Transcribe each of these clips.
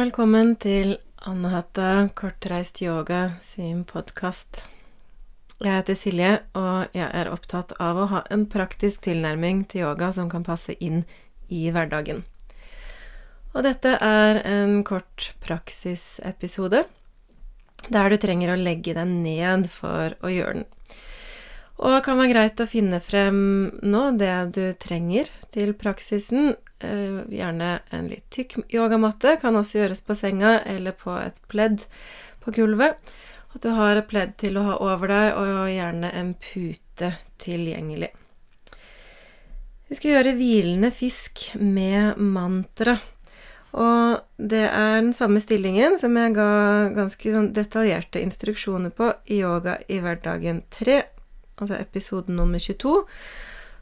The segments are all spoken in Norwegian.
Velkommen til Anne-Hatta Kortreist yoga sin podkast. Jeg heter Silje, og jeg er opptatt av å ha en praktisk tilnærming til yoga som kan passe inn i hverdagen. Og dette er en kort praksisepisode der du trenger å legge deg ned for å gjøre den. Og det kan være greit å finne frem nå det du trenger til praksisen. Eh, gjerne en litt tykk yogamatte. Kan også gjøres på senga eller på et pledd på gulvet. At du har et pledd til å ha over deg, og gjerne en pute tilgjengelig. Vi skal gjøre hvilende fisk med mantra. Og det er den samme stillingen som jeg ga ganske sånn detaljerte instruksjoner på i Yoga i hverdagen 3 altså episode nummer 22.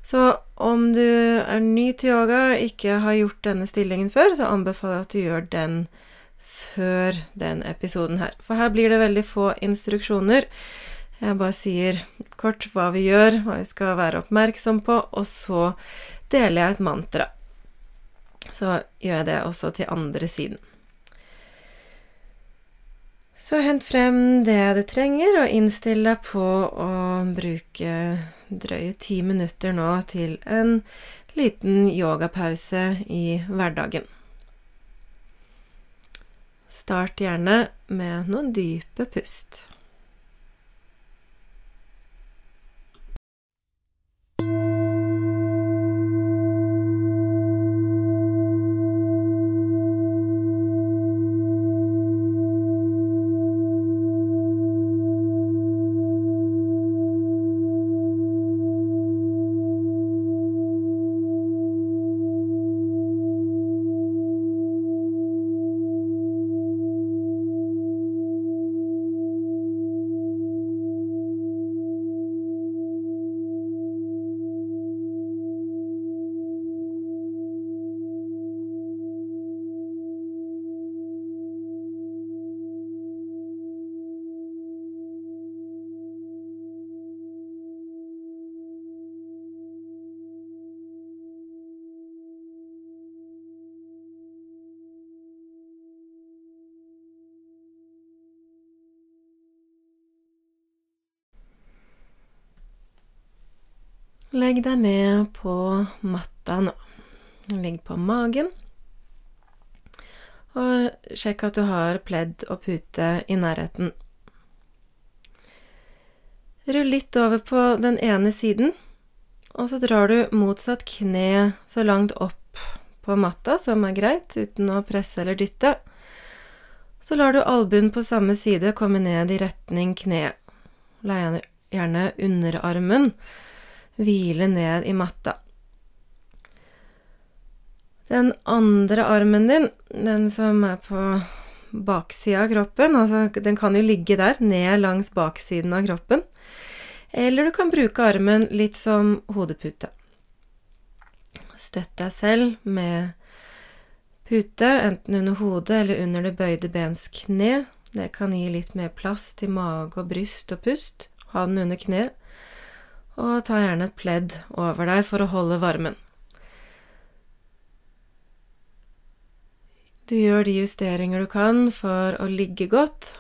Så om du er ny til yoga, ikke har gjort denne stillingen før, så anbefaler jeg at du gjør den før den episoden her. For her blir det veldig få instruksjoner. Jeg bare sier kort hva vi gjør, hva vi skal være oppmerksom på, og så deler jeg et mantra. Så gjør jeg det også til andre siden. Så hent frem det du trenger, og innstill deg på å bruke drøye ti minutter nå til en liten yogapause i hverdagen. Start gjerne med noen dype pust. Legg deg ned på matta nå. Ligg på magen. Og sjekk at du har pledd og pute i nærheten. Rull litt over på den ene siden, og så drar du motsatt kne så langt opp på matta som er greit, uten å presse eller dytte. Så lar du albuen på samme side komme ned i retning kneet. La gjerne underarmen hvile ned i matta. Den andre armen din, den som er på baksida av kroppen, altså den kan jo ligge der, ned langs baksiden av kroppen. Eller du kan bruke armen litt som hodepute. Støtt deg selv med pute, enten under hodet eller under det bøyde bens kne. Det kan gi litt mer plass til mage og bryst og pust. Ha den under kneet og ta gjerne et pledd over deg for å holde varmen. Du gjør de justeringer du kan for å ligge godt,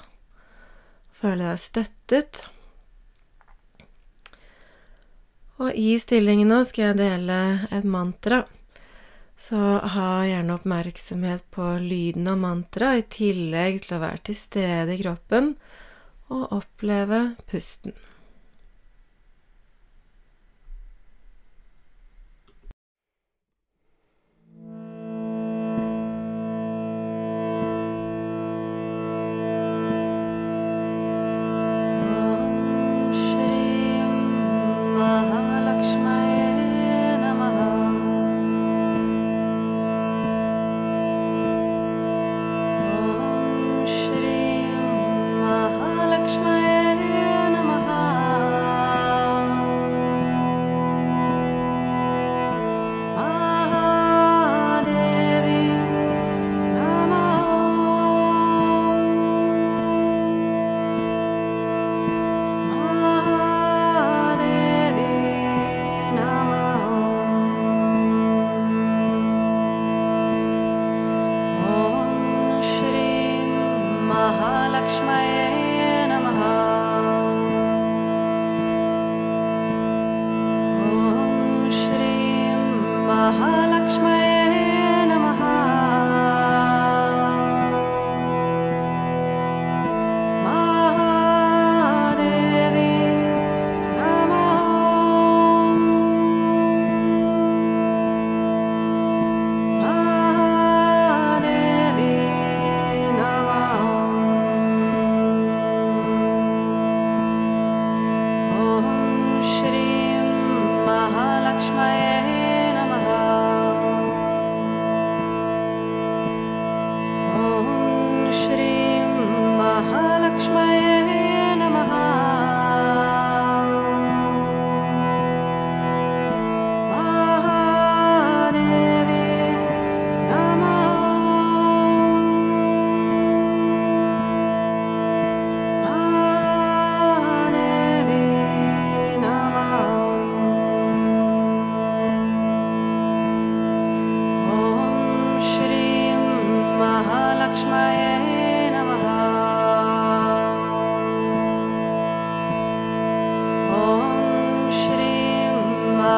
føle deg støttet. Og i stillingen nå skal jeg dele et mantra. Så ha gjerne oppmerksomhet på lyden av mantraet, i tillegg til å være til stede i kroppen og oppleve pusten.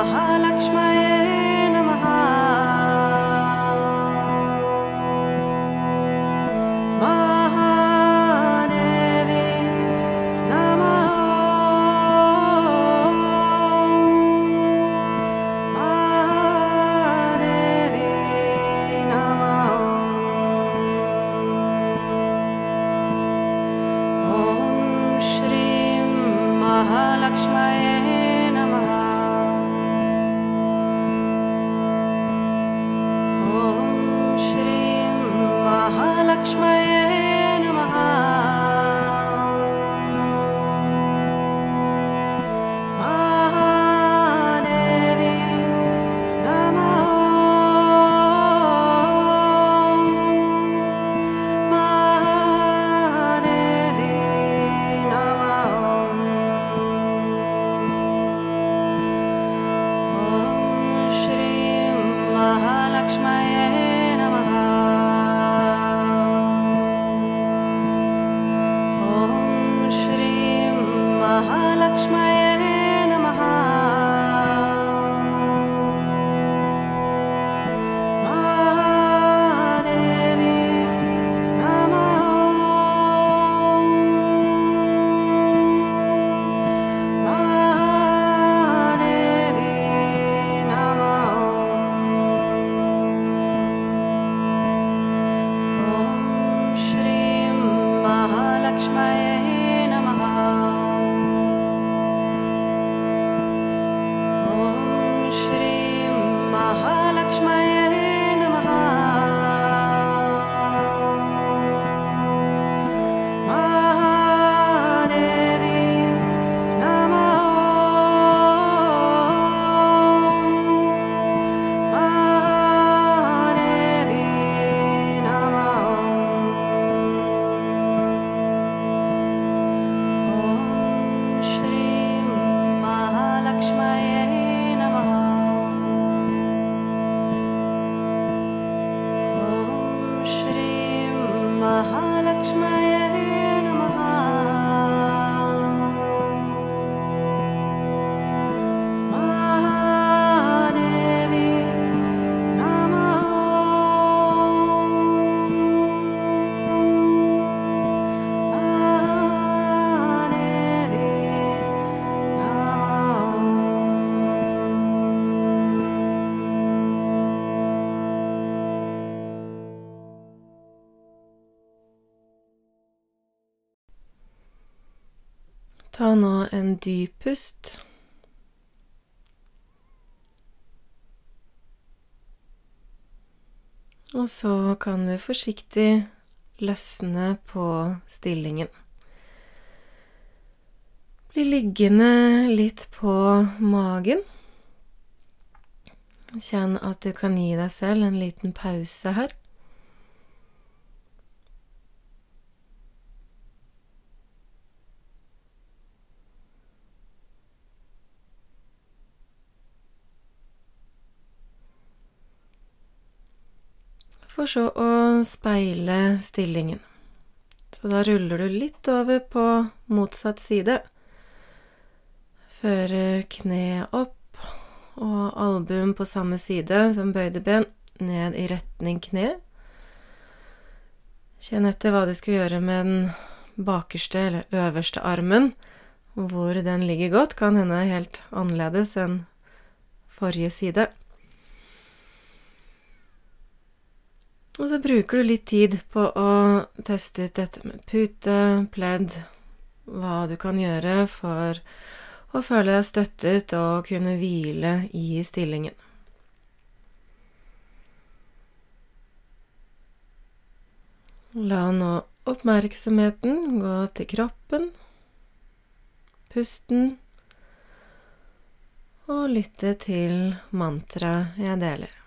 Mahalakshmi. Nå dyp pust. Og så kan du forsiktig løsne på stillingen. Bli liggende litt på magen. Kjenn at du kan gi deg selv en liten pause her. For så å speile stillingen. Så da ruller du litt over på motsatt side. Fører kneet opp og albuen på samme side som bøyde ben ned i retning kne. Kjenn etter hva du skal gjøre med den bakerste eller øverste armen. Hvor den ligger godt, kan hende helt annerledes enn forrige side. Og så bruker du litt tid på å teste ut dette med pute, pledd, hva du kan gjøre for å føle deg støttet og kunne hvile i stillingen. La nå oppmerksomheten gå til kroppen, pusten, og lytte til mantraet jeg deler.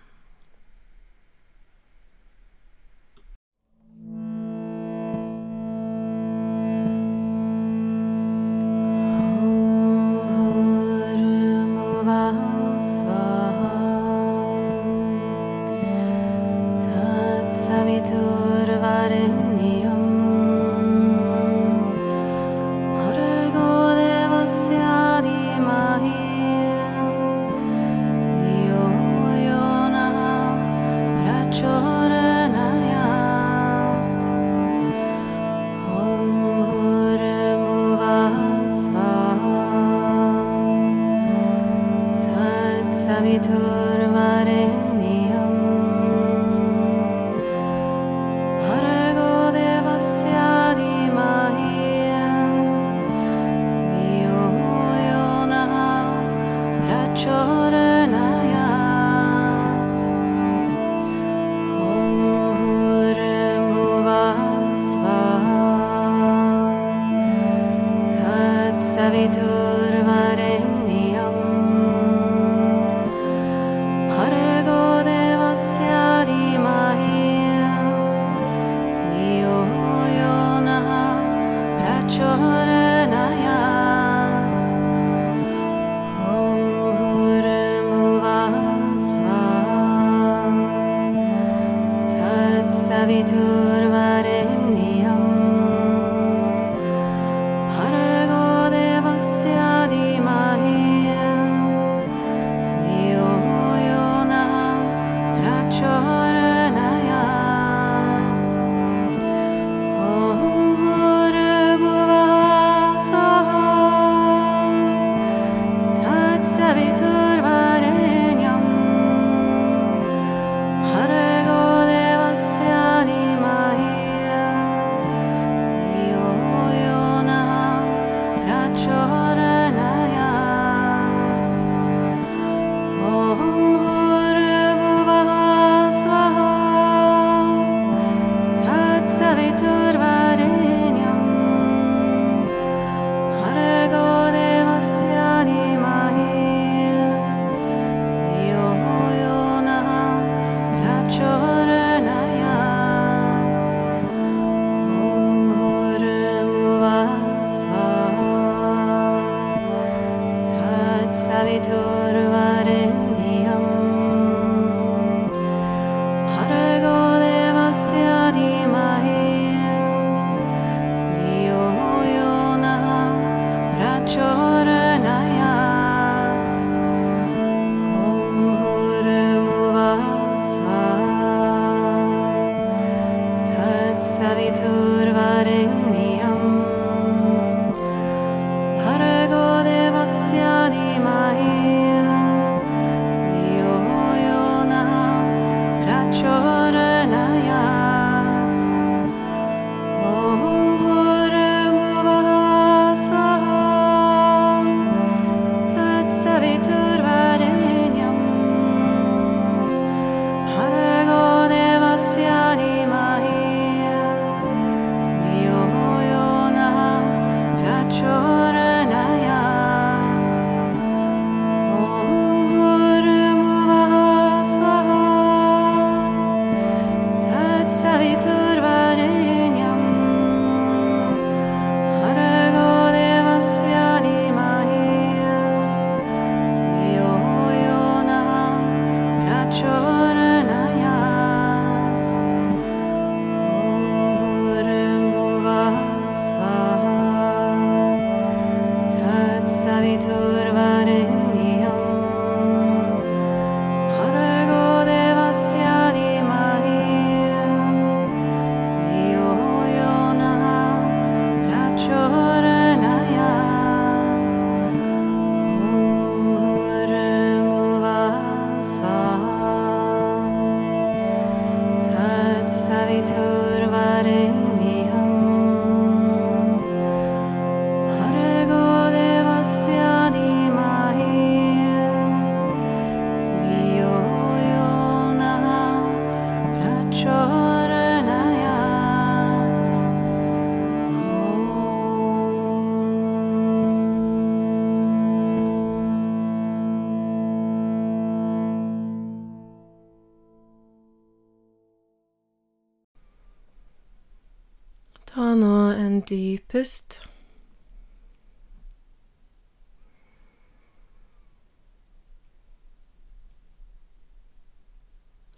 pust.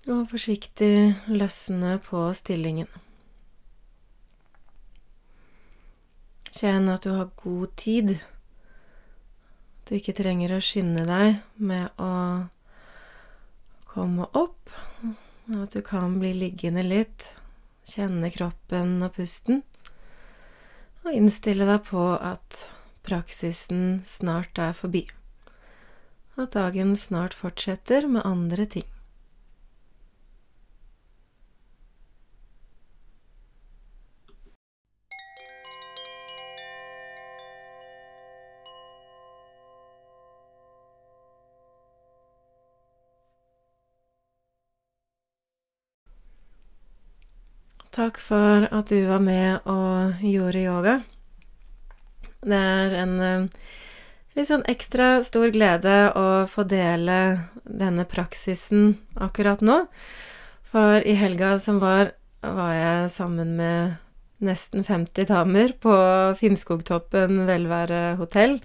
Og forsiktig løsne på stillingen. Kjenn at du har god tid. At du ikke trenger å skynde deg med å komme opp. At du kan bli liggende litt, kjenne kroppen og pusten og innstille deg på at praksisen snart er forbi, at dagen snart fortsetter med andre ting. Takk for at du var med og gjorde yoga. Det er en eh, litt sånn ekstra stor glede å få dele denne praksisen akkurat nå. For i helga som var, var jeg sammen med nesten 50 damer på Finnskogtoppen velvære hotell.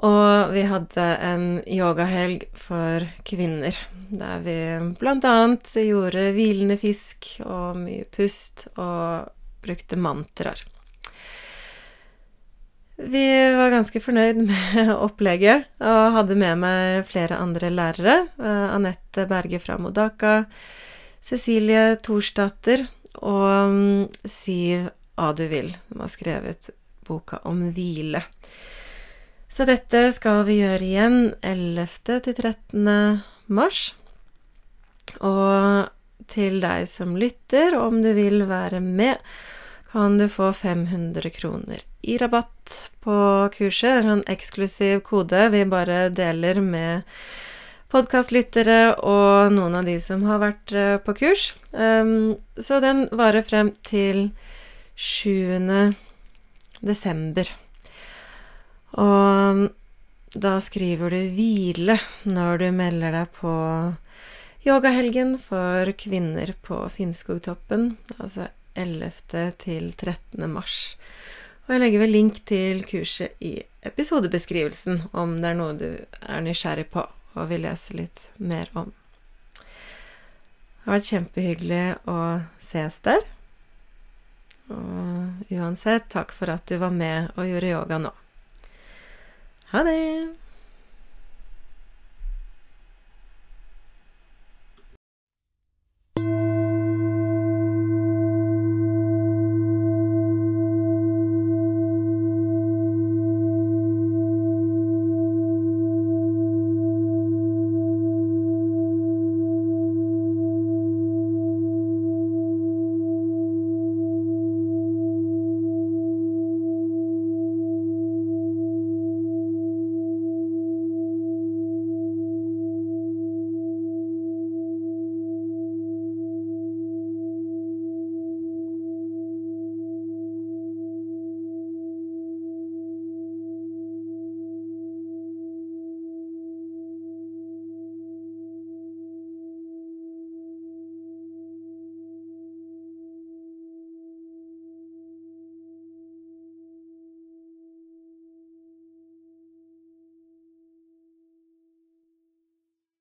Og vi hadde en yogahelg for kvinner, der vi annet gjorde hvilende fisk og mye pust og brukte mantraer. Vi var ganske fornøyd med opplegget og hadde med meg flere andre lærere. Eh, Anette Berge fra Modaka, Cecilie Thorsdatter og mm, Siv Aduvil, som har skrevet boka om hvile. Så dette skal vi gjøre igjen 11. til 13. mars. Og til deg som lytter, om du vil være med, kan du få 500 kroner i rabatt på kurset. En sånn eksklusiv kode vi bare deler med podkastlyttere og noen av de som har vært eh, på kurs. Um, så den varer frem til 7. desember. Og da skriver du 'hvile' når du melder deg på yogahelgen for kvinner på Finnskogtoppen, altså 11. til 13. mars. Og jeg legger vel link til kurset i episodebeskrivelsen om det er noe du er nysgjerrig på og vil lese litt mer om. Det har vært kjempehyggelig å ses der. Og uansett, takk for at du var med og gjorde yoga nå. Ha det!